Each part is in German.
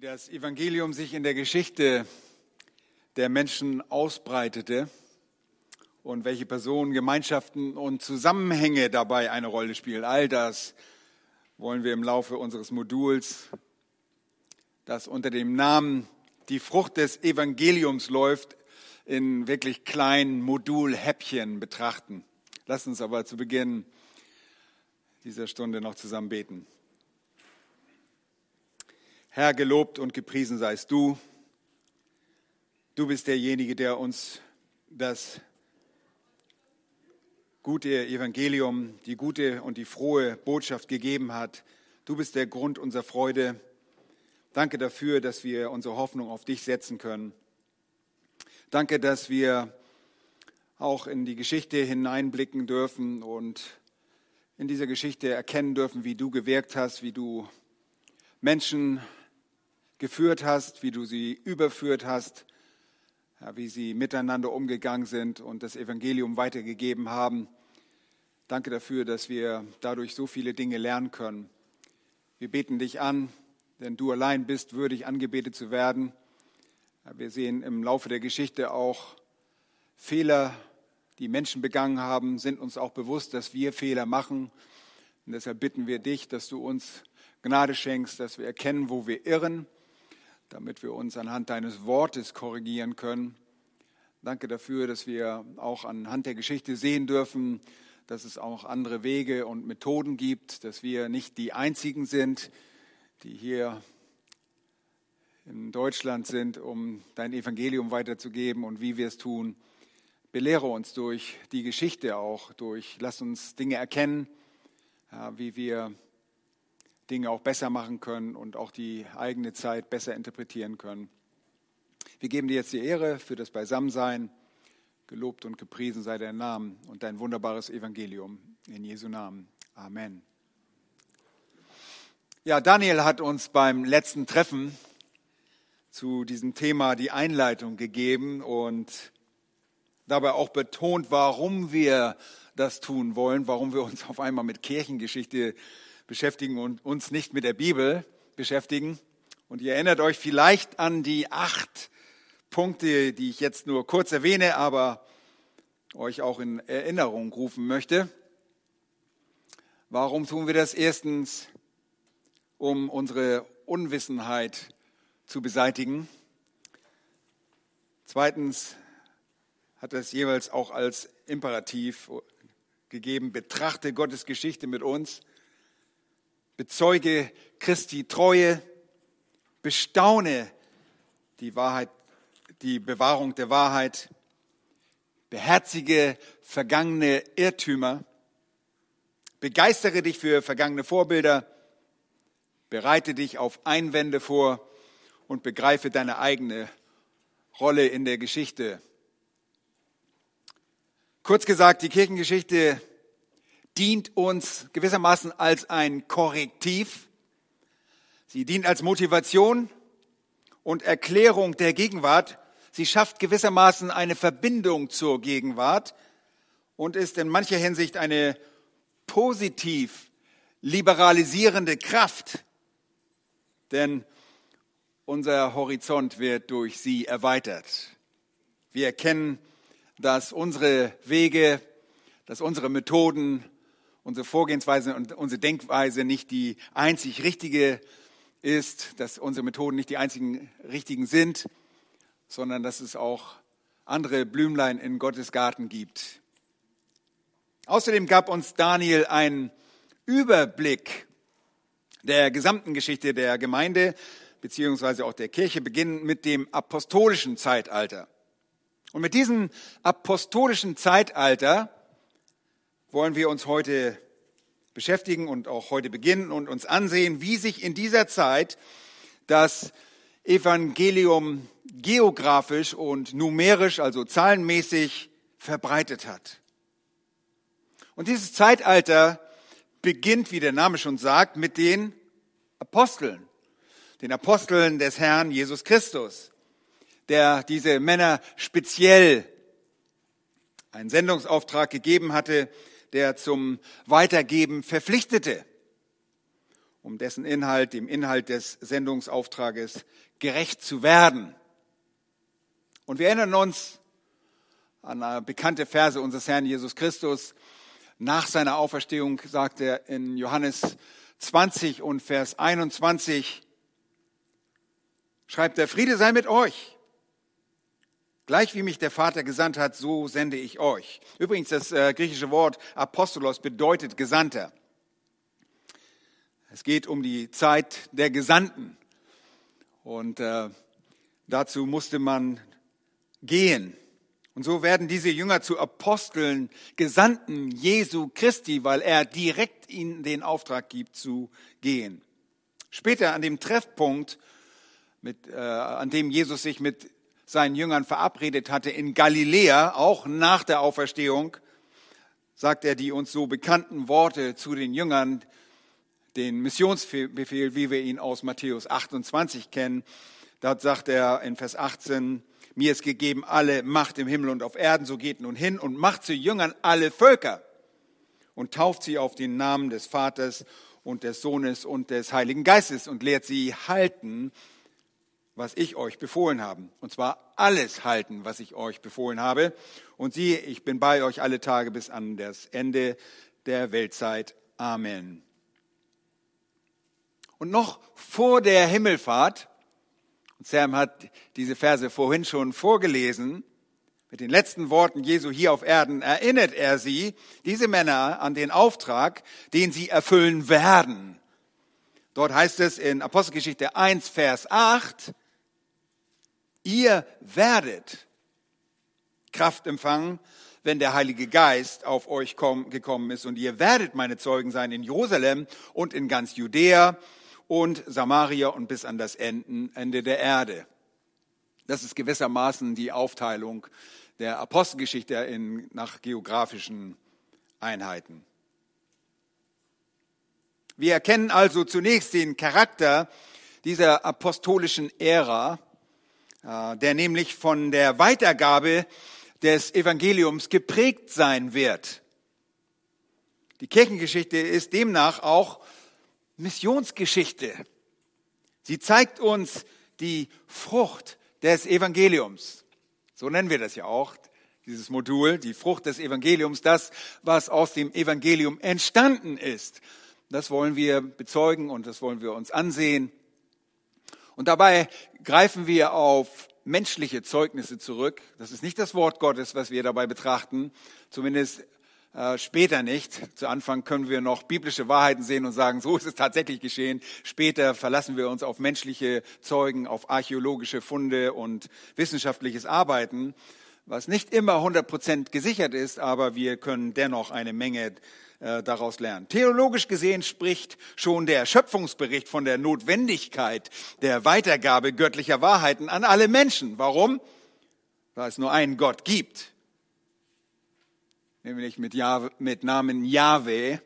wie das Evangelium sich in der Geschichte der Menschen ausbreitete und welche Personen, Gemeinschaften und Zusammenhänge dabei eine Rolle spielen. All das wollen wir im Laufe unseres Moduls, das unter dem Namen Die Frucht des Evangeliums läuft, in wirklich kleinen Modulhäppchen betrachten. Lass uns aber zu Beginn dieser Stunde noch zusammen beten. Herr, gelobt und gepriesen seist du. Du bist derjenige, der uns das gute Evangelium, die gute und die frohe Botschaft gegeben hat. Du bist der Grund unserer Freude. Danke dafür, dass wir unsere Hoffnung auf dich setzen können. Danke, dass wir auch in die Geschichte hineinblicken dürfen und in dieser Geschichte erkennen dürfen, wie du gewirkt hast, wie du Menschen geführt hast, wie du sie überführt hast, ja, wie sie miteinander umgegangen sind und das Evangelium weitergegeben haben. Danke dafür, dass wir dadurch so viele Dinge lernen können. Wir beten dich an, denn du allein bist würdig, angebetet zu werden. Wir sehen im Laufe der Geschichte auch Fehler, die Menschen begangen haben, sind uns auch bewusst, dass wir Fehler machen. Und deshalb bitten wir dich, dass du uns Gnade schenkst, dass wir erkennen, wo wir irren damit wir uns anhand deines Wortes korrigieren können. Danke dafür, dass wir auch anhand der Geschichte sehen dürfen, dass es auch andere Wege und Methoden gibt, dass wir nicht die Einzigen sind, die hier in Deutschland sind, um dein Evangelium weiterzugeben und wie wir es tun. Belehre uns durch die Geschichte auch, durch, lass uns Dinge erkennen, wie wir Dinge auch besser machen können und auch die eigene Zeit besser interpretieren können. Wir geben dir jetzt die Ehre für das Beisammensein. Gelobt und gepriesen sei dein Name und dein wunderbares Evangelium. In Jesu Namen. Amen. Ja, Daniel hat uns beim letzten Treffen zu diesem Thema die Einleitung gegeben und dabei auch betont, warum wir das tun wollen, warum wir uns auf einmal mit Kirchengeschichte beschäftigen und uns nicht mit der Bibel beschäftigen. Und ihr erinnert euch vielleicht an die acht Punkte, die ich jetzt nur kurz erwähne, aber euch auch in Erinnerung rufen möchte. Warum tun wir das? Erstens, um unsere Unwissenheit zu beseitigen. Zweitens hat es jeweils auch als Imperativ gegeben, betrachte Gottes Geschichte mit uns bezeuge Christi Treue, bestaune die Wahrheit, die Bewahrung der Wahrheit, beherzige vergangene Irrtümer, begeistere dich für vergangene Vorbilder, bereite dich auf Einwände vor und begreife deine eigene Rolle in der Geschichte. Kurz gesagt, die Kirchengeschichte dient uns gewissermaßen als ein Korrektiv. Sie dient als Motivation und Erklärung der Gegenwart. Sie schafft gewissermaßen eine Verbindung zur Gegenwart und ist in mancher Hinsicht eine positiv liberalisierende Kraft, denn unser Horizont wird durch sie erweitert. Wir erkennen, dass unsere Wege, dass unsere Methoden unsere Vorgehensweise und unsere Denkweise nicht die einzig richtige ist, dass unsere Methoden nicht die einzigen richtigen sind, sondern dass es auch andere Blümlein in Gottes Garten gibt. Außerdem gab uns Daniel einen Überblick der gesamten Geschichte der Gemeinde beziehungsweise auch der Kirche, beginnend mit dem apostolischen Zeitalter. Und mit diesem apostolischen Zeitalter wollen wir uns heute beschäftigen und auch heute beginnen und uns ansehen, wie sich in dieser Zeit das Evangelium geografisch und numerisch, also zahlenmäßig, verbreitet hat. Und dieses Zeitalter beginnt, wie der Name schon sagt, mit den Aposteln, den Aposteln des Herrn Jesus Christus, der diese Männer speziell einen Sendungsauftrag gegeben hatte, der zum Weitergeben verpflichtete. um dessen Inhalt, dem Inhalt des Sendungsauftrages gerecht zu werden. Und wir erinnern uns an eine bekannte Verse unseres Herrn Jesus Christus. Nach seiner Auferstehung sagt er in Johannes 20 und Vers 21, schreibt der Friede sei mit euch. Gleich wie mich der Vater gesandt hat, so sende ich euch. Übrigens, das äh, griechische Wort Apostolos bedeutet Gesandter. Es geht um die Zeit der Gesandten. Und äh, dazu musste man gehen. Und so werden diese Jünger zu Aposteln, Gesandten Jesu Christi, weil er direkt ihnen den Auftrag gibt, zu gehen. Später an dem Treffpunkt, mit, äh, an dem Jesus sich mit seinen Jüngern verabredet hatte in Galiläa, auch nach der Auferstehung, sagt er die uns so bekannten Worte zu den Jüngern, den Missionsbefehl, wie wir ihn aus Matthäus 28 kennen. Dort sagt er in Vers 18, mir ist gegeben alle Macht im Himmel und auf Erden, so geht nun hin und macht zu Jüngern alle Völker und tauft sie auf den Namen des Vaters und des Sohnes und des Heiligen Geistes und lehrt sie halten, was ich euch befohlen habe. Und zwar alles halten, was ich euch befohlen habe. Und siehe, ich bin bei euch alle Tage bis an das Ende der Weltzeit. Amen. Und noch vor der Himmelfahrt, und Sam hat diese Verse vorhin schon vorgelesen, mit den letzten Worten Jesu hier auf Erden erinnert er sie, diese Männer, an den Auftrag, den sie erfüllen werden. Dort heißt es in Apostelgeschichte 1, Vers 8, Ihr werdet Kraft empfangen, wenn der Heilige Geist auf euch gekommen ist. Und ihr werdet meine Zeugen sein in Jerusalem und in ganz Judäa und Samaria und bis an das Ende der Erde. Das ist gewissermaßen die Aufteilung der Apostelgeschichte in, nach geografischen Einheiten. Wir erkennen also zunächst den Charakter dieser apostolischen Ära der nämlich von der Weitergabe des Evangeliums geprägt sein wird. Die Kirchengeschichte ist demnach auch Missionsgeschichte. Sie zeigt uns die Frucht des Evangeliums. So nennen wir das ja auch, dieses Modul, die Frucht des Evangeliums, das, was aus dem Evangelium entstanden ist. Das wollen wir bezeugen und das wollen wir uns ansehen. Und dabei greifen wir auf menschliche Zeugnisse zurück. Das ist nicht das Wort Gottes, was wir dabei betrachten, zumindest äh, später nicht. Zu Anfang können wir noch biblische Wahrheiten sehen und sagen, so ist es tatsächlich geschehen. Später verlassen wir uns auf menschliche Zeugen, auf archäologische Funde und wissenschaftliches Arbeiten, was nicht immer 100 Prozent gesichert ist, aber wir können dennoch eine Menge äh, daraus lernen. Theologisch gesehen spricht schon der Schöpfungsbericht von der Notwendigkeit der Weitergabe göttlicher Wahrheiten an alle Menschen. Warum? Weil es nur einen Gott gibt, nämlich mit, Jahwe, mit Namen Yahweh,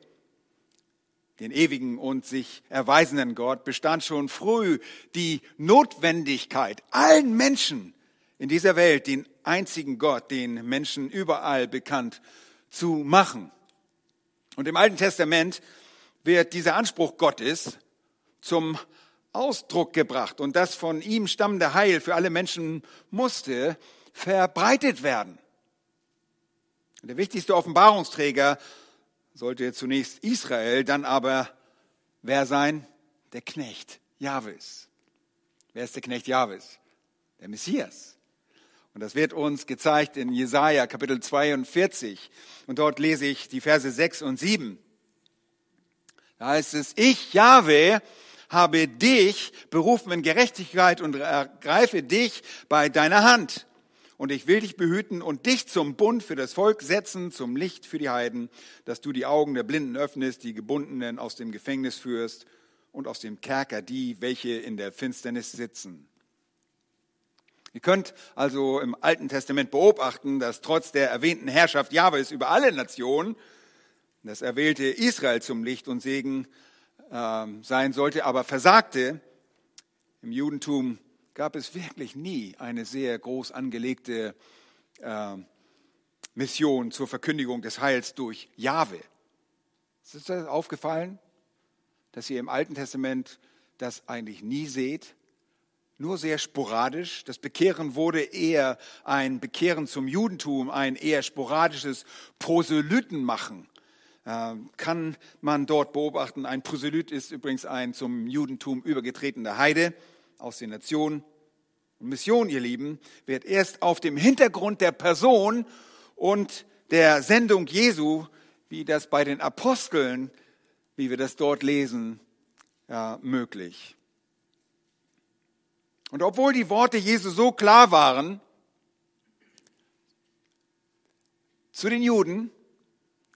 den ewigen und sich erweisenden Gott, bestand schon früh die Notwendigkeit, allen Menschen in dieser Welt den einzigen Gott, den Menschen überall bekannt zu machen. Und im Alten Testament wird dieser Anspruch Gottes zum Ausdruck gebracht und das von ihm stammende Heil für alle Menschen musste verbreitet werden. Der wichtigste Offenbarungsträger sollte zunächst Israel, dann aber wer sein? Der Knecht Jahwes. Wer ist der Knecht Jahwes? Der Messias. Und das wird uns gezeigt in Jesaja Kapitel 42. Und dort lese ich die Verse 6 und 7. Da heißt es, ich, Jahwe, habe dich berufen in Gerechtigkeit und ergreife dich bei deiner Hand. Und ich will dich behüten und dich zum Bund für das Volk setzen, zum Licht für die Heiden, dass du die Augen der Blinden öffnest, die Gebundenen aus dem Gefängnis führst und aus dem Kerker die, welche in der Finsternis sitzen Ihr könnt also im Alten Testament beobachten, dass trotz der erwähnten Herrschaft Jahwes über alle Nationen das erwählte Israel zum Licht und Segen äh, sein sollte, aber versagte. Im Judentum gab es wirklich nie eine sehr groß angelegte äh, Mission zur Verkündigung des Heils durch Jahwe. Ist das aufgefallen? dass ihr im Alten Testament das eigentlich nie seht, nur sehr sporadisch. Das Bekehren wurde eher ein Bekehren zum Judentum, ein eher sporadisches Proselytenmachen. Äh, kann man dort beobachten. Ein Proselyt ist übrigens ein zum Judentum übergetretener Heide aus den Nationen. Mission, ihr Lieben, wird erst auf dem Hintergrund der Person und der Sendung Jesu, wie das bei den Aposteln, wie wir das dort lesen, ja, möglich. Und obwohl die Worte Jesu so klar waren zu den Juden,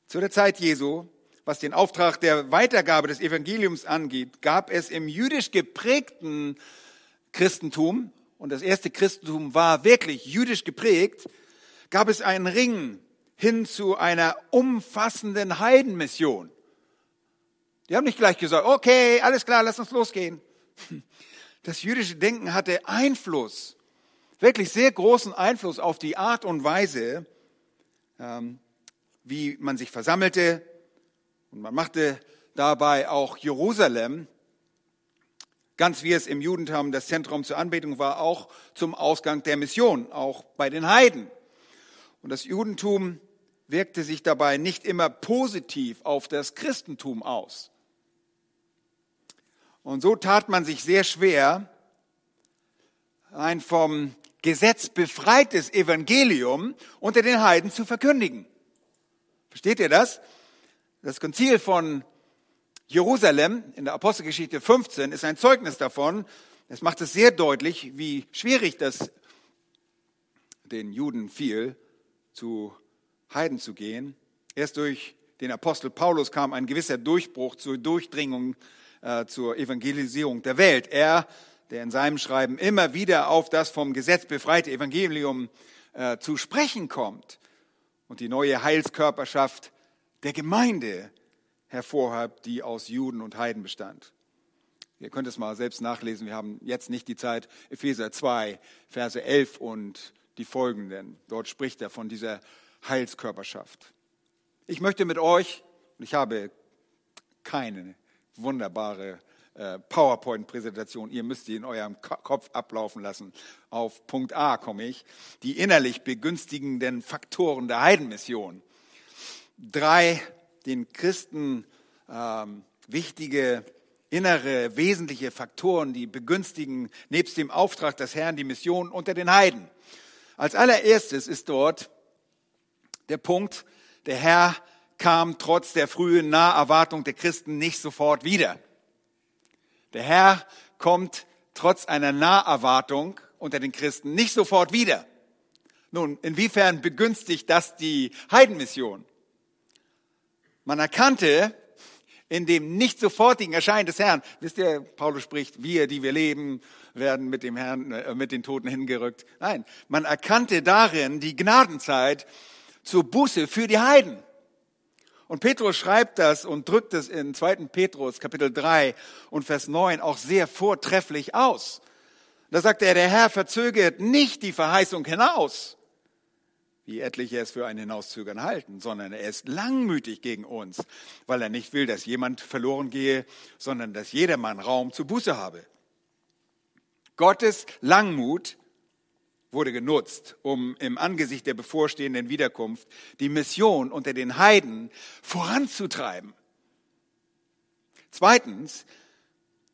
zu der Zeit Jesu, was den Auftrag der Weitergabe des Evangeliums angeht, gab es im jüdisch geprägten Christentum, und das erste Christentum war wirklich jüdisch geprägt, gab es einen Ring hin zu einer umfassenden Heidenmission. Die haben nicht gleich gesagt, okay, alles klar, lass uns losgehen. Das jüdische Denken hatte Einfluss, wirklich sehr großen Einfluss auf die Art und Weise, ähm, wie man sich versammelte. Und man machte dabei auch Jerusalem, ganz wie es im Judentum das Zentrum zur Anbetung war, auch zum Ausgang der Mission, auch bei den Heiden. Und das Judentum wirkte sich dabei nicht immer positiv auf das Christentum aus. Und so tat man sich sehr schwer, ein vom Gesetz befreites Evangelium unter den Heiden zu verkündigen. Versteht ihr das? Das Konzil von Jerusalem in der Apostelgeschichte 15 ist ein Zeugnis davon. Es macht es sehr deutlich, wie schwierig das den Juden fiel, zu Heiden zu gehen. Erst durch den Apostel Paulus kam ein gewisser Durchbruch zur Durchdringung, äh, zur Evangelisierung der Welt. Er, der in seinem Schreiben immer wieder auf das vom Gesetz befreite Evangelium äh, zu sprechen kommt, und die neue Heilskörperschaft der Gemeinde hervorhebt, die aus Juden und Heiden bestand. Ihr könnt es mal selbst nachlesen. Wir haben jetzt nicht die Zeit. Epheser 2, Verse 11 und die folgenden. Dort spricht er von dieser Heilskörperschaft. Ich möchte mit euch, und ich habe keine wunderbare äh, PowerPoint-Präsentation, ihr müsst sie in eurem Kopf ablaufen lassen. Auf Punkt A komme ich. Die innerlich begünstigenden Faktoren der Heidenmission. Drei den Christen ähm, wichtige innere, wesentliche Faktoren, die begünstigen nebst dem Auftrag des Herrn die Mission unter den Heiden. Als allererstes ist dort der Punkt, der Herr kam trotz der frühen Naherwartung der Christen nicht sofort wieder. Der Herr kommt trotz einer Naherwartung unter den Christen nicht sofort wieder. Nun, inwiefern begünstigt das die Heidenmission? Man erkannte in dem nicht sofortigen Erscheinen des Herrn, wisst ihr, Paulus spricht, wir, die wir leben, werden mit dem Herrn, äh, mit den Toten hingerückt. Nein, man erkannte darin die Gnadenzeit zur Buße für die Heiden. Und Petrus schreibt das und drückt es in 2. Petrus Kapitel 3 und Vers 9 auch sehr vortrefflich aus. Da sagt er, der Herr verzögert nicht die Verheißung hinaus, wie etliche es für ein Hinauszögern halten, sondern er ist langmütig gegen uns, weil er nicht will, dass jemand verloren gehe, sondern dass jedermann Raum zur Buße habe. Gottes Langmut wurde genutzt, um im Angesicht der bevorstehenden Wiederkunft die Mission unter den Heiden voranzutreiben. Zweitens,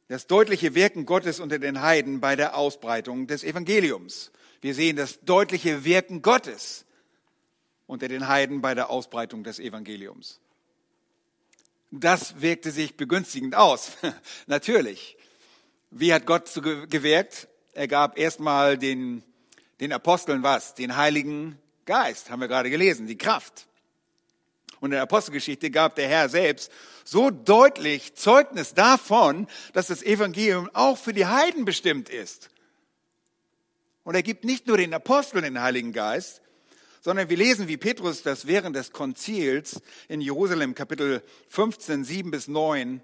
das deutliche Wirken Gottes unter den Heiden bei der Ausbreitung des Evangeliums. Wir sehen das deutliche Wirken Gottes unter den Heiden bei der Ausbreitung des Evangeliums. Das wirkte sich begünstigend aus. Natürlich. Wie hat Gott gewirkt? Er gab erstmal den den Aposteln was? Den Heiligen Geist, haben wir gerade gelesen, die Kraft. Und in der Apostelgeschichte gab der Herr selbst so deutlich Zeugnis davon, dass das Evangelium auch für die Heiden bestimmt ist. Und er gibt nicht nur den Aposteln den Heiligen Geist, sondern wir lesen, wie Petrus das während des Konzils in Jerusalem Kapitel 15, 7 bis 9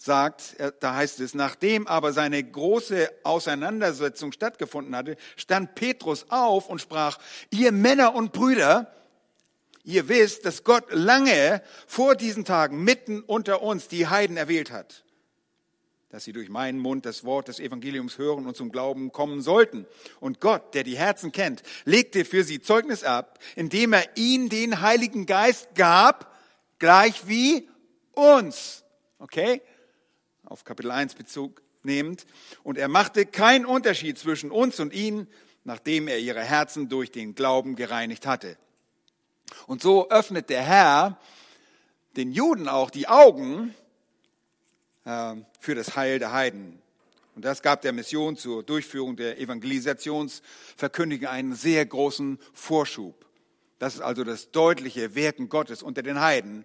sagt, da heißt es, nachdem aber seine große Auseinandersetzung stattgefunden hatte, stand Petrus auf und sprach, ihr Männer und Brüder, ihr wisst, dass Gott lange vor diesen Tagen mitten unter uns die Heiden erwählt hat. dass sie durch meinen Mund das Wort des Evangeliums hören und zum Glauben kommen sollten. Und Gott, der die Herzen kennt, legte für sie Zeugnis ab, indem er ihnen den Heiligen Geist gab, gleich wie uns. Okay? Auf Kapitel 1 Bezug nehmend. Und er machte keinen Unterschied zwischen uns und ihnen, nachdem er ihre Herzen durch den Glauben gereinigt hatte. Und so öffnet der Herr den Juden auch die Augen äh, für das Heil der Heiden. Und das gab der Mission zur Durchführung der Evangelisationsverkündigung einen sehr großen Vorschub. Das ist also das deutliche Wirken Gottes unter den Heiden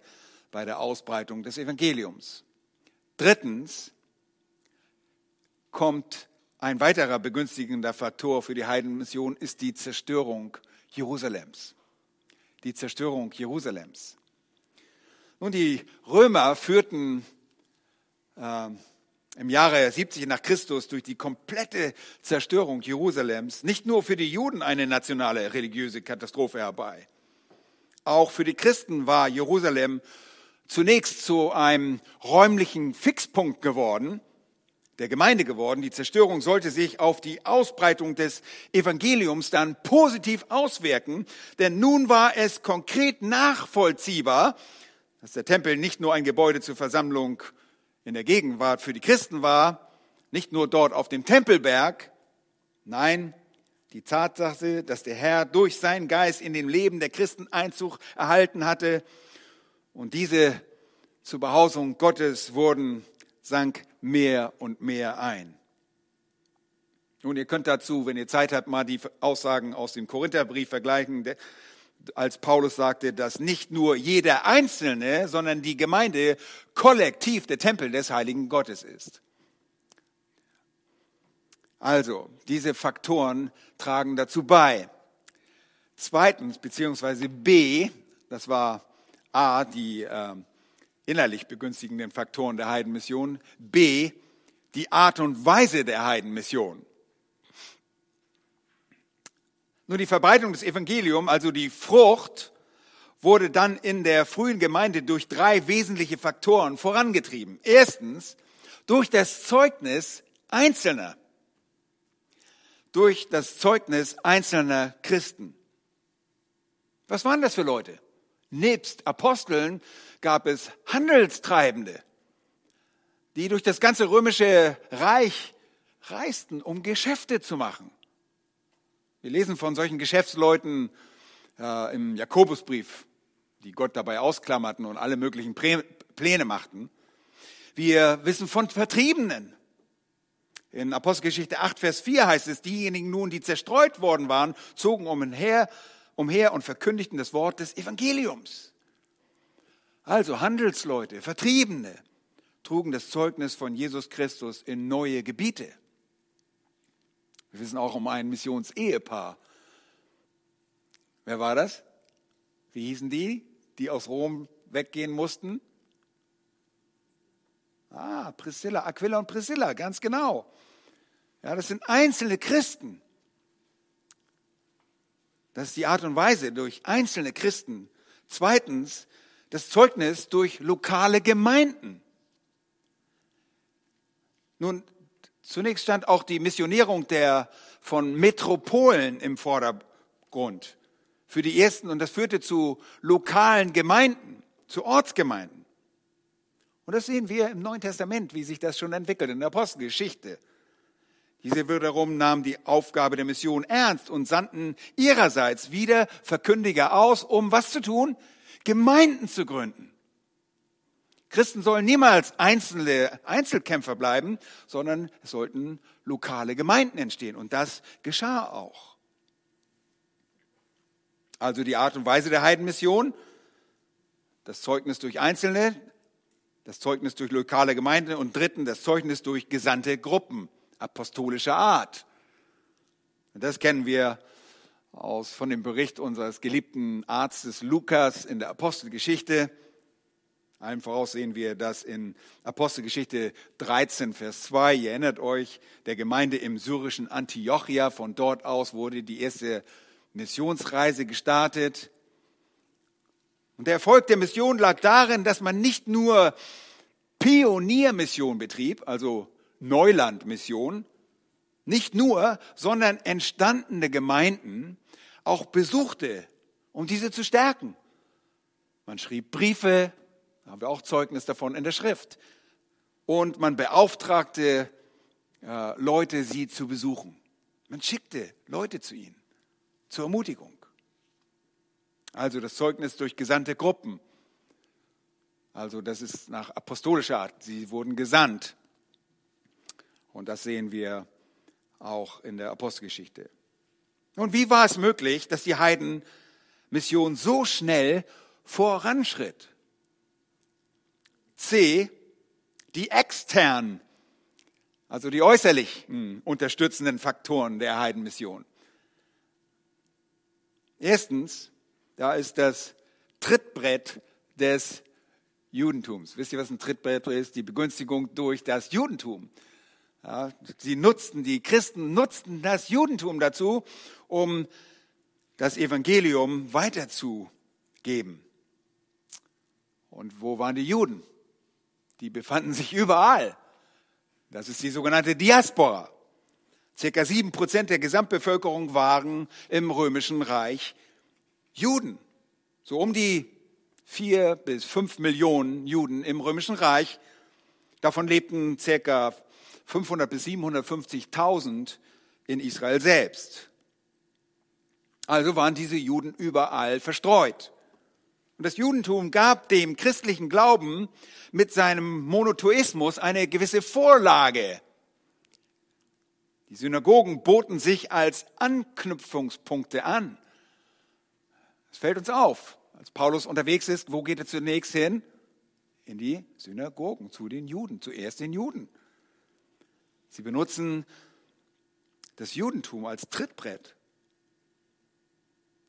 bei der Ausbreitung des Evangeliums. Drittens kommt ein weiterer begünstigender Faktor für die Heidenmission ist die Zerstörung Jerusalems. Die Zerstörung Jerusalems. Nun, die Römer führten äh, im Jahre 70 nach Christus durch die komplette Zerstörung Jerusalems nicht nur für die Juden eine nationale religiöse Katastrophe herbei. Auch für die Christen war Jerusalem zunächst zu einem räumlichen Fixpunkt geworden, der Gemeinde geworden. Die Zerstörung sollte sich auf die Ausbreitung des Evangeliums dann positiv auswirken, denn nun war es konkret nachvollziehbar, dass der Tempel nicht nur ein Gebäude zur Versammlung in der Gegenwart für die Christen war, nicht nur dort auf dem Tempelberg, nein, die Tatsache, dass der Herr durch seinen Geist in dem Leben der Christen Einzug erhalten hatte und diese zur Behausung Gottes wurden, sank mehr und mehr ein. Nun, ihr könnt dazu, wenn ihr Zeit habt, mal die Aussagen aus dem Korintherbrief vergleichen als Paulus sagte, dass nicht nur jeder Einzelne, sondern die Gemeinde kollektiv der Tempel des heiligen Gottes ist. Also, diese Faktoren tragen dazu bei. Zweitens, beziehungsweise B, das war A, die äh, innerlich begünstigenden Faktoren der Heidenmission, B, die Art und Weise der Heidenmission. Nur die Verbreitung des Evangeliums, also die Frucht, wurde dann in der frühen Gemeinde durch drei wesentliche Faktoren vorangetrieben. Erstens, durch das Zeugnis Einzelner. Durch das Zeugnis einzelner Christen. Was waren das für Leute? Nebst Aposteln gab es Handelstreibende, die durch das ganze römische Reich reisten, um Geschäfte zu machen. Wir lesen von solchen Geschäftsleuten äh, im Jakobusbrief, die Gott dabei ausklammerten und alle möglichen Pläne machten. Wir wissen von Vertriebenen. In Apostelgeschichte 8, Vers 4 heißt es, diejenigen nun, die zerstreut worden waren, zogen umher, umher und verkündigten das Wort des Evangeliums. Also Handelsleute, Vertriebene trugen das Zeugnis von Jesus Christus in neue Gebiete. Wir wissen auch um ein Missionsehepaar. Wer war das? Wie hießen die, die aus Rom weggehen mussten? Ah, Priscilla, Aquila und Priscilla, ganz genau. Ja, das sind einzelne Christen. Das ist die Art und Weise durch einzelne Christen. Zweitens, das Zeugnis durch lokale Gemeinden. Nun, Zunächst stand auch die Missionierung der, von Metropolen im Vordergrund für die ersten und das führte zu lokalen Gemeinden, zu Ortsgemeinden. Und das sehen wir im Neuen Testament, wie sich das schon entwickelt in der Apostelgeschichte. Diese wiederum nahmen die Aufgabe der Mission ernst und sandten ihrerseits wieder Verkündiger aus, um was zu tun? Gemeinden zu gründen. Christen sollen niemals einzelne Einzelkämpfer bleiben, sondern es sollten lokale Gemeinden entstehen. Und das geschah auch. Also die Art und Weise der Heidenmission, das Zeugnis durch Einzelne, das Zeugnis durch lokale Gemeinden und dritten das Zeugnis durch gesandte Gruppen apostolischer Art. Das kennen wir aus, von dem Bericht unseres geliebten Arztes Lukas in der Apostelgeschichte. Allen voraus sehen wir das in Apostelgeschichte 13, Vers 2. Ihr erinnert euch, der Gemeinde im syrischen Antiochia. Von dort aus wurde die erste Missionsreise gestartet. Und der Erfolg der Mission lag darin, dass man nicht nur Pioniermission betrieb, also Neulandmission nicht nur, sondern entstandene Gemeinden auch besuchte, um diese zu stärken. Man schrieb Briefe, da haben wir auch Zeugnis davon in der Schrift. Und man beauftragte äh, Leute, sie zu besuchen. Man schickte Leute zu ihnen zur Ermutigung. Also das Zeugnis durch gesandte Gruppen. Also das ist nach apostolischer Art. Sie wurden gesandt. Und das sehen wir auch in der Apostelgeschichte. Und wie war es möglich, dass die Heidenmission so schnell voranschritt? C, die externen, also die äußerlich unterstützenden Faktoren der Heidenmission. Erstens, da ist das Trittbrett des Judentums. Wisst ihr, was ein Trittbrett ist? Die Begünstigung durch das Judentum. Ja, sie nutzten, die Christen nutzten das Judentum dazu, um das Evangelium weiterzugeben. Und wo waren die Juden? Die befanden sich überall. Das ist die sogenannte Diaspora. Circa sieben Prozent der Gesamtbevölkerung waren im römischen Reich Juden. So um die vier bis fünf Millionen Juden im römischen Reich. Davon lebten circa 500 bis 750.000 in Israel selbst. Also waren diese Juden überall verstreut. Und das Judentum gab dem christlichen Glauben mit seinem Monotheismus eine gewisse Vorlage. Die Synagogen boten sich als Anknüpfungspunkte an. Es fällt uns auf, als Paulus unterwegs ist, wo geht er zunächst hin? In die Synagogen, zu den Juden, zuerst den Juden. Sie benutzen das Judentum als Trittbrett.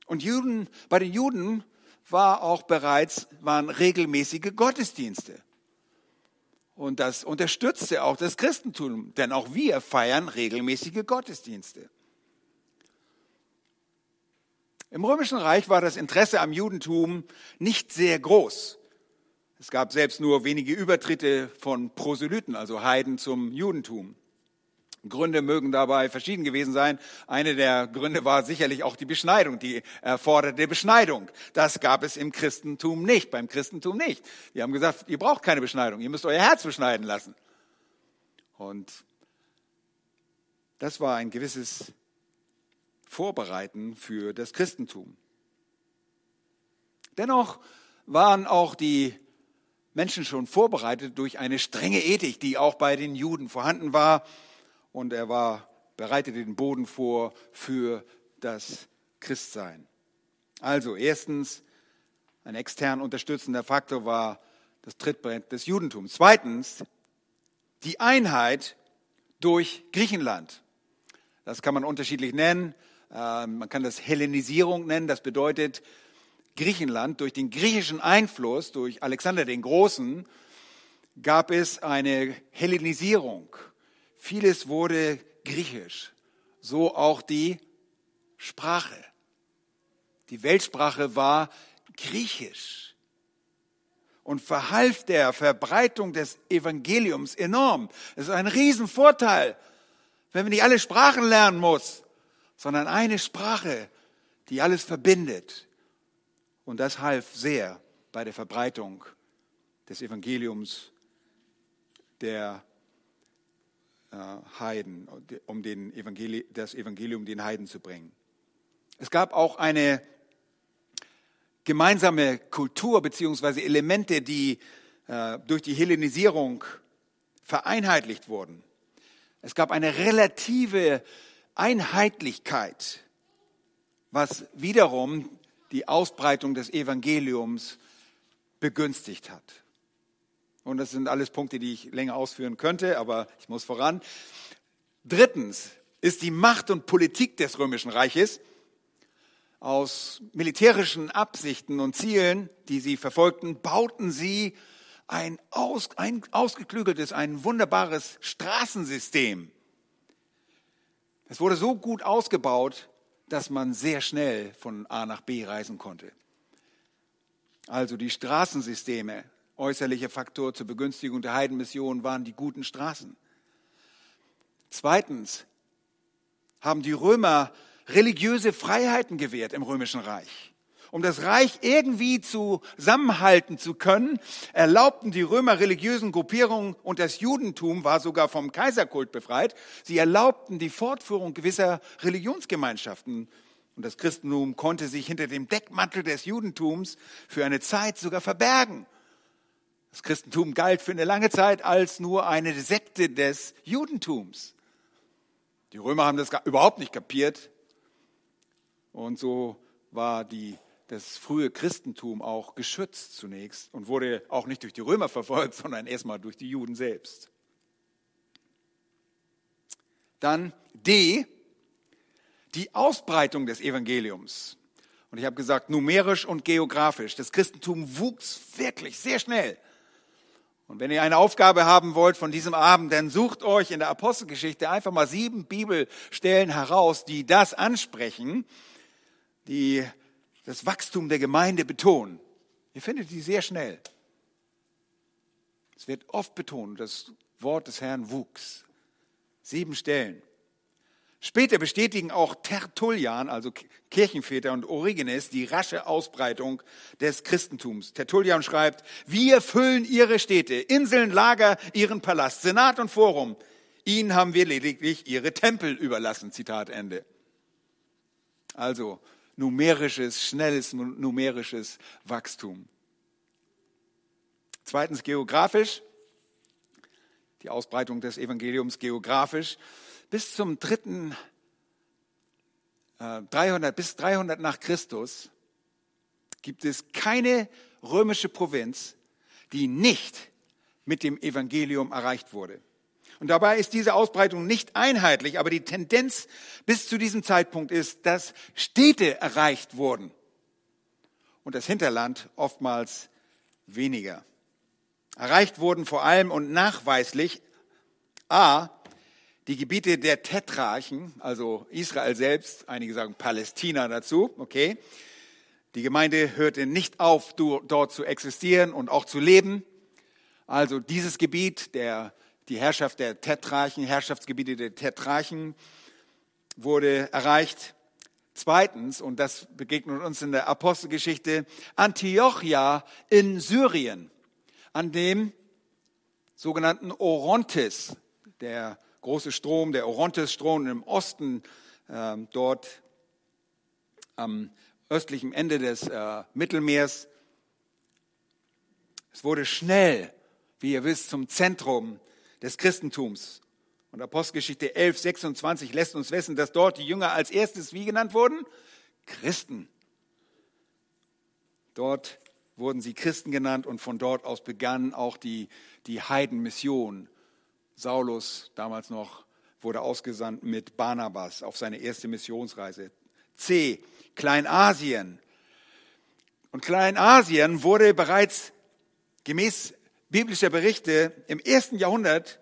Und Juden, bei den Juden war auch bereits, waren regelmäßige Gottesdienste. Und das unterstützte auch das Christentum, denn auch wir feiern regelmäßige Gottesdienste. Im Römischen Reich war das Interesse am Judentum nicht sehr groß. Es gab selbst nur wenige Übertritte von Proselyten, also Heiden zum Judentum. Gründe mögen dabei verschieden gewesen sein. Eine der Gründe war sicherlich auch die Beschneidung, die erforderte Beschneidung. Das gab es im Christentum nicht, beim Christentum nicht. Die haben gesagt, ihr braucht keine Beschneidung, ihr müsst euer Herz beschneiden lassen. Und das war ein gewisses Vorbereiten für das Christentum. Dennoch waren auch die Menschen schon vorbereitet durch eine strenge Ethik, die auch bei den Juden vorhanden war und er war, bereitete den Boden vor für das Christsein. Also erstens, ein extern unterstützender Faktor war das Trittbrett des Judentums. Zweitens, die Einheit durch Griechenland. Das kann man unterschiedlich nennen. Ähm, man kann das Hellenisierung nennen. Das bedeutet, Griechenland durch den griechischen Einfluss, durch Alexander den Großen, gab es eine Hellenisierung. Vieles wurde griechisch, so auch die Sprache. Die Weltsprache war griechisch und verhalf der Verbreitung des Evangeliums enorm. Es ist ein Riesenvorteil, wenn man nicht alle Sprachen lernen muss, sondern eine Sprache, die alles verbindet. Und das half sehr bei der Verbreitung des Evangeliums der Heiden, um den Evangeli das Evangelium den Heiden zu bringen. Es gab auch eine gemeinsame Kultur beziehungsweise Elemente, die äh, durch die Hellenisierung vereinheitlicht wurden. Es gab eine relative Einheitlichkeit, was wiederum die Ausbreitung des Evangeliums begünstigt hat. Und das sind alles Punkte, die ich länger ausführen könnte, aber ich muss voran. Drittens ist die Macht und Politik des Römischen Reiches aus militärischen Absichten und Zielen, die sie verfolgten, bauten sie ein, aus, ein ausgeklügeltes, ein wunderbares Straßensystem. Es wurde so gut ausgebaut, dass man sehr schnell von A nach B reisen konnte. Also die Straßensysteme äußerlicher Faktor zur Begünstigung der Heidenmission waren die guten Straßen. Zweitens haben die Römer religiöse Freiheiten gewährt im römischen Reich. Um das Reich irgendwie zusammenhalten zu können, erlaubten die Römer religiösen Gruppierungen und das Judentum war sogar vom Kaiserkult befreit. Sie erlaubten die Fortführung gewisser Religionsgemeinschaften. Und das Christentum konnte sich hinter dem Deckmantel des Judentums für eine Zeit sogar verbergen. Das Christentum galt für eine lange Zeit als nur eine Sekte des Judentums. Die Römer haben das überhaupt nicht kapiert. Und so war die, das frühe Christentum auch geschützt zunächst und wurde auch nicht durch die Römer verfolgt, sondern erstmal durch die Juden selbst. Dann D, die Ausbreitung des Evangeliums. Und ich habe gesagt, numerisch und geografisch. Das Christentum wuchs wirklich sehr schnell. Und wenn ihr eine Aufgabe haben wollt von diesem Abend, dann sucht euch in der Apostelgeschichte einfach mal sieben Bibelstellen heraus, die das ansprechen, die das Wachstum der Gemeinde betonen. Ihr findet die sehr schnell. Es wird oft betont, das Wort des Herrn wuchs. Sieben Stellen. Später bestätigen auch Tertullian, also Kirchenväter und Origenes, die rasche Ausbreitung des Christentums. Tertullian schreibt, wir füllen ihre Städte, Inseln, Lager, ihren Palast, Senat und Forum. Ihnen haben wir lediglich ihre Tempel überlassen. Zitat Ende. Also numerisches, schnelles numerisches Wachstum. Zweitens geografisch, die Ausbreitung des Evangeliums geografisch bis zum dritten, äh, 300, bis 300 nach Christus gibt es keine römische Provinz, die nicht mit dem Evangelium erreicht wurde. Und dabei ist diese Ausbreitung nicht einheitlich, aber die Tendenz bis zu diesem Zeitpunkt ist, dass Städte erreicht wurden und das Hinterland oftmals weniger. Erreicht wurden vor allem und nachweislich a die Gebiete der Tetrarchen, also Israel selbst, einige sagen Palästina dazu, okay. Die Gemeinde hörte nicht auf, dort zu existieren und auch zu leben. Also dieses Gebiet, der, die Herrschaft der Tetrarchen, Herrschaftsgebiete der Tetrarchen wurde erreicht. Zweitens, und das begegnet uns in der Apostelgeschichte, Antiochia in Syrien, an dem sogenannten Orontes, der große Strom, der Orontes-Strom im Osten, äh, dort am östlichen Ende des äh, Mittelmeers. Es wurde schnell, wie ihr wisst, zum Zentrum des Christentums. Und Apostelgeschichte 11, 26 lässt uns wissen, dass dort die Jünger als erstes wie genannt wurden? Christen. Dort wurden sie Christen genannt und von dort aus begann auch die, die Heidenmission Saulus, damals noch, wurde ausgesandt mit Barnabas auf seine erste Missionsreise. C. Kleinasien. Und Kleinasien wurde bereits gemäß biblischer Berichte im ersten Jahrhundert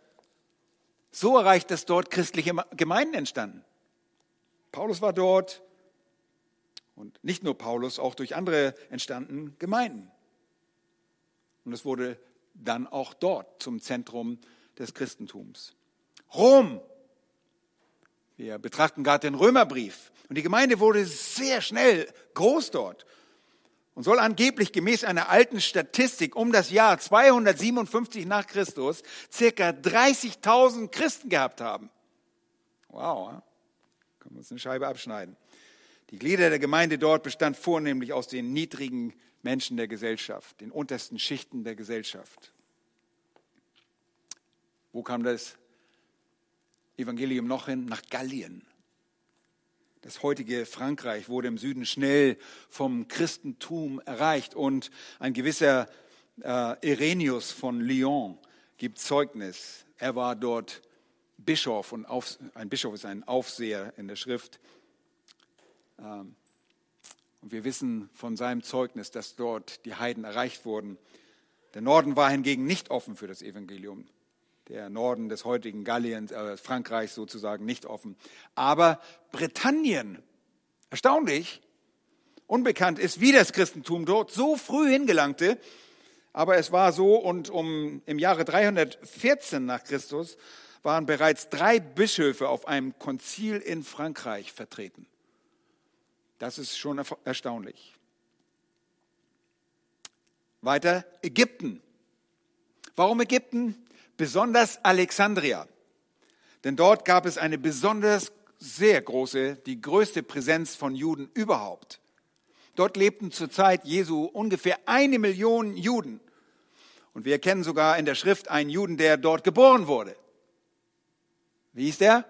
so erreicht, dass dort christliche Gemeinden entstanden. Paulus war dort und nicht nur Paulus, auch durch andere entstanden Gemeinden. Und es wurde dann auch dort zum Zentrum des Christentums. Rom. Wir betrachten gerade den Römerbrief. Und die Gemeinde wurde sehr schnell groß dort und soll angeblich gemäß einer alten Statistik um das Jahr 257 nach Christus circa 30.000 Christen gehabt haben. Wow, können wir uns eine Scheibe abschneiden. Die Glieder der Gemeinde dort bestand vornehmlich aus den niedrigen Menschen der Gesellschaft, den untersten Schichten der Gesellschaft. Wo kam das Evangelium noch hin? Nach Gallien. Das heutige Frankreich wurde im Süden schnell vom Christentum erreicht und ein gewisser äh, Irenius von Lyon gibt Zeugnis. Er war dort Bischof und auf, ein Bischof ist ein Aufseher in der Schrift. Ähm, und wir wissen von seinem Zeugnis, dass dort die Heiden erreicht wurden. Der Norden war hingegen nicht offen für das Evangelium der Norden des heutigen Galliens, äh, Frankreichs sozusagen nicht offen. Aber Britannien, erstaunlich, unbekannt ist, wie das Christentum dort so früh hingelangte. Aber es war so und um, im Jahre 314 nach Christus waren bereits drei Bischöfe auf einem Konzil in Frankreich vertreten. Das ist schon erstaunlich. Weiter Ägypten. Warum Ägypten? Besonders Alexandria. Denn dort gab es eine besonders sehr große, die größte Präsenz von Juden überhaupt. Dort lebten zur Zeit Jesu ungefähr eine Million Juden. Und wir erkennen sogar in der Schrift einen Juden, der dort geboren wurde. Wie hieß der?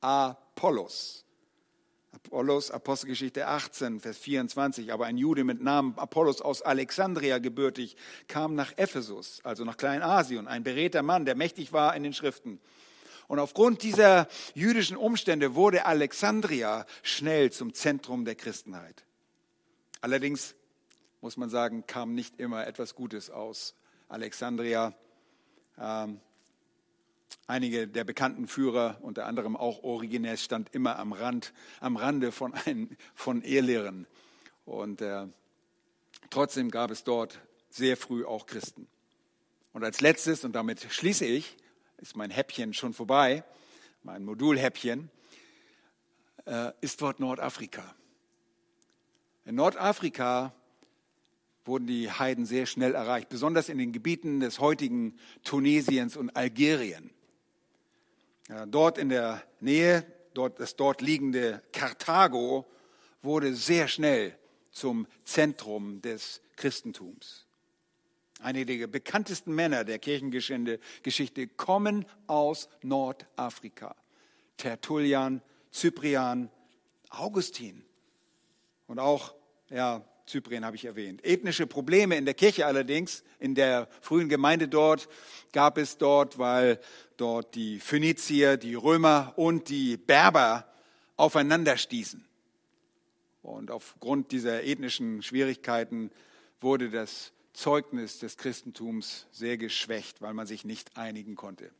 Apollos. Apollos, Apostelgeschichte 18, Vers 24. Aber ein Jude mit Namen Apollos aus Alexandria gebürtig kam nach Ephesus, also nach Kleinasien, ein beredter Mann, der mächtig war in den Schriften. Und aufgrund dieser jüdischen Umstände wurde Alexandria schnell zum Zentrum der Christenheit. Allerdings muss man sagen, kam nicht immer etwas Gutes aus Alexandria. Ähm, einige der bekannten Führer, unter anderem auch Origenes, stand immer am Rand, am Rande von, ein, von Ehrlehren. Und äh, trotzdem gab es dort sehr früh auch Christen. Und als letztes, und damit schließe ich, ist mein Häppchen schon vorbei, mein Modulhäppchen, äh, ist dort Nordafrika. In Nordafrika wurden die Heiden sehr schnell erreicht, besonders in den Gebieten des heutigen Tunesiens und Algerien. Dort in der Nähe, dort, das dort liegende Karthago, wurde sehr schnell zum Zentrum des Christentums. Einige der bekanntesten Männer der Kirchengeschichte kommen aus Nordafrika. Tertullian, Cyprian, Augustin und auch, ja, Zypern habe ich erwähnt. Ethnische Probleme in der Kirche allerdings, in der frühen Gemeinde dort, gab es dort, weil dort die Phönizier, die Römer und die Berber aufeinander stießen. Und aufgrund dieser ethnischen Schwierigkeiten wurde das Zeugnis des Christentums sehr geschwächt, weil man sich nicht einigen konnte.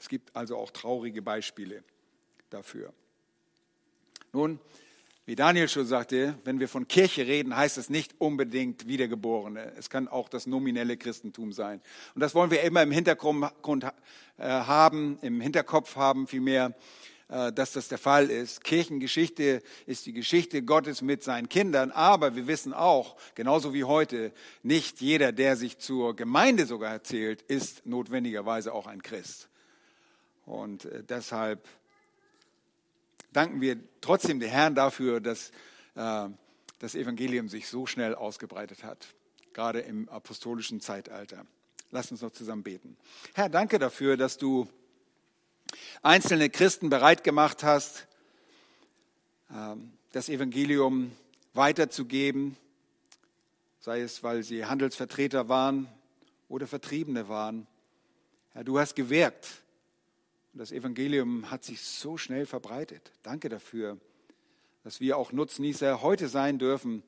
Es gibt also auch traurige Beispiele dafür. Nun, wie Daniel schon sagte, wenn wir von Kirche reden, heißt es nicht unbedingt Wiedergeborene. Es kann auch das nominelle Christentum sein. Und das wollen wir immer im Hintergrund äh, haben, im Hinterkopf haben vielmehr, äh, dass das der Fall ist. Kirchengeschichte ist die Geschichte Gottes mit seinen Kindern, aber wir wissen auch, genauso wie heute, nicht jeder, der sich zur Gemeinde sogar erzählt, ist notwendigerweise auch ein Christ. Und äh, deshalb danken wir trotzdem dem Herrn dafür, dass äh, das Evangelium sich so schnell ausgebreitet hat, gerade im apostolischen Zeitalter. Lass uns noch zusammen beten. Herr, danke dafür, dass du einzelne Christen bereit gemacht hast, ähm, das Evangelium weiterzugeben, sei es, weil sie Handelsvertreter waren oder Vertriebene waren. Herr, du hast gewirkt und das Evangelium hat sich so schnell verbreitet. Danke dafür, dass wir auch Nutznießer heute sein dürfen,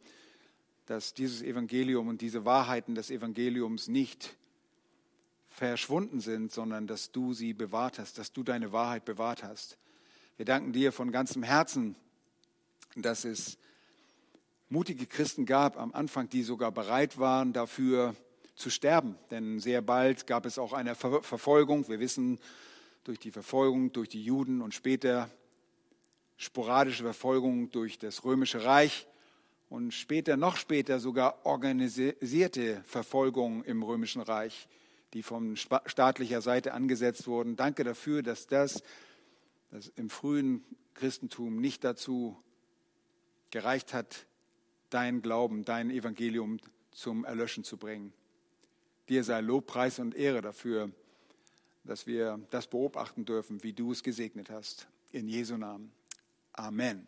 dass dieses Evangelium und diese Wahrheiten des Evangeliums nicht verschwunden sind, sondern dass du sie bewahrt hast, dass du deine Wahrheit bewahrt hast. Wir danken dir von ganzem Herzen, dass es mutige Christen gab am Anfang, die sogar bereit waren, dafür zu sterben. Denn sehr bald gab es auch eine Ver Verfolgung. Wir wissen durch die Verfolgung durch die Juden und später sporadische Verfolgung durch das römische Reich und später, noch später sogar organisierte Verfolgung im römischen Reich die von staatlicher Seite angesetzt wurden. Danke dafür, dass das, das im frühen Christentum nicht dazu gereicht hat, dein Glauben, dein Evangelium zum Erlöschen zu bringen. Dir sei Lob, Preis und Ehre dafür, dass wir das beobachten dürfen, wie du es gesegnet hast. In Jesu Namen. Amen.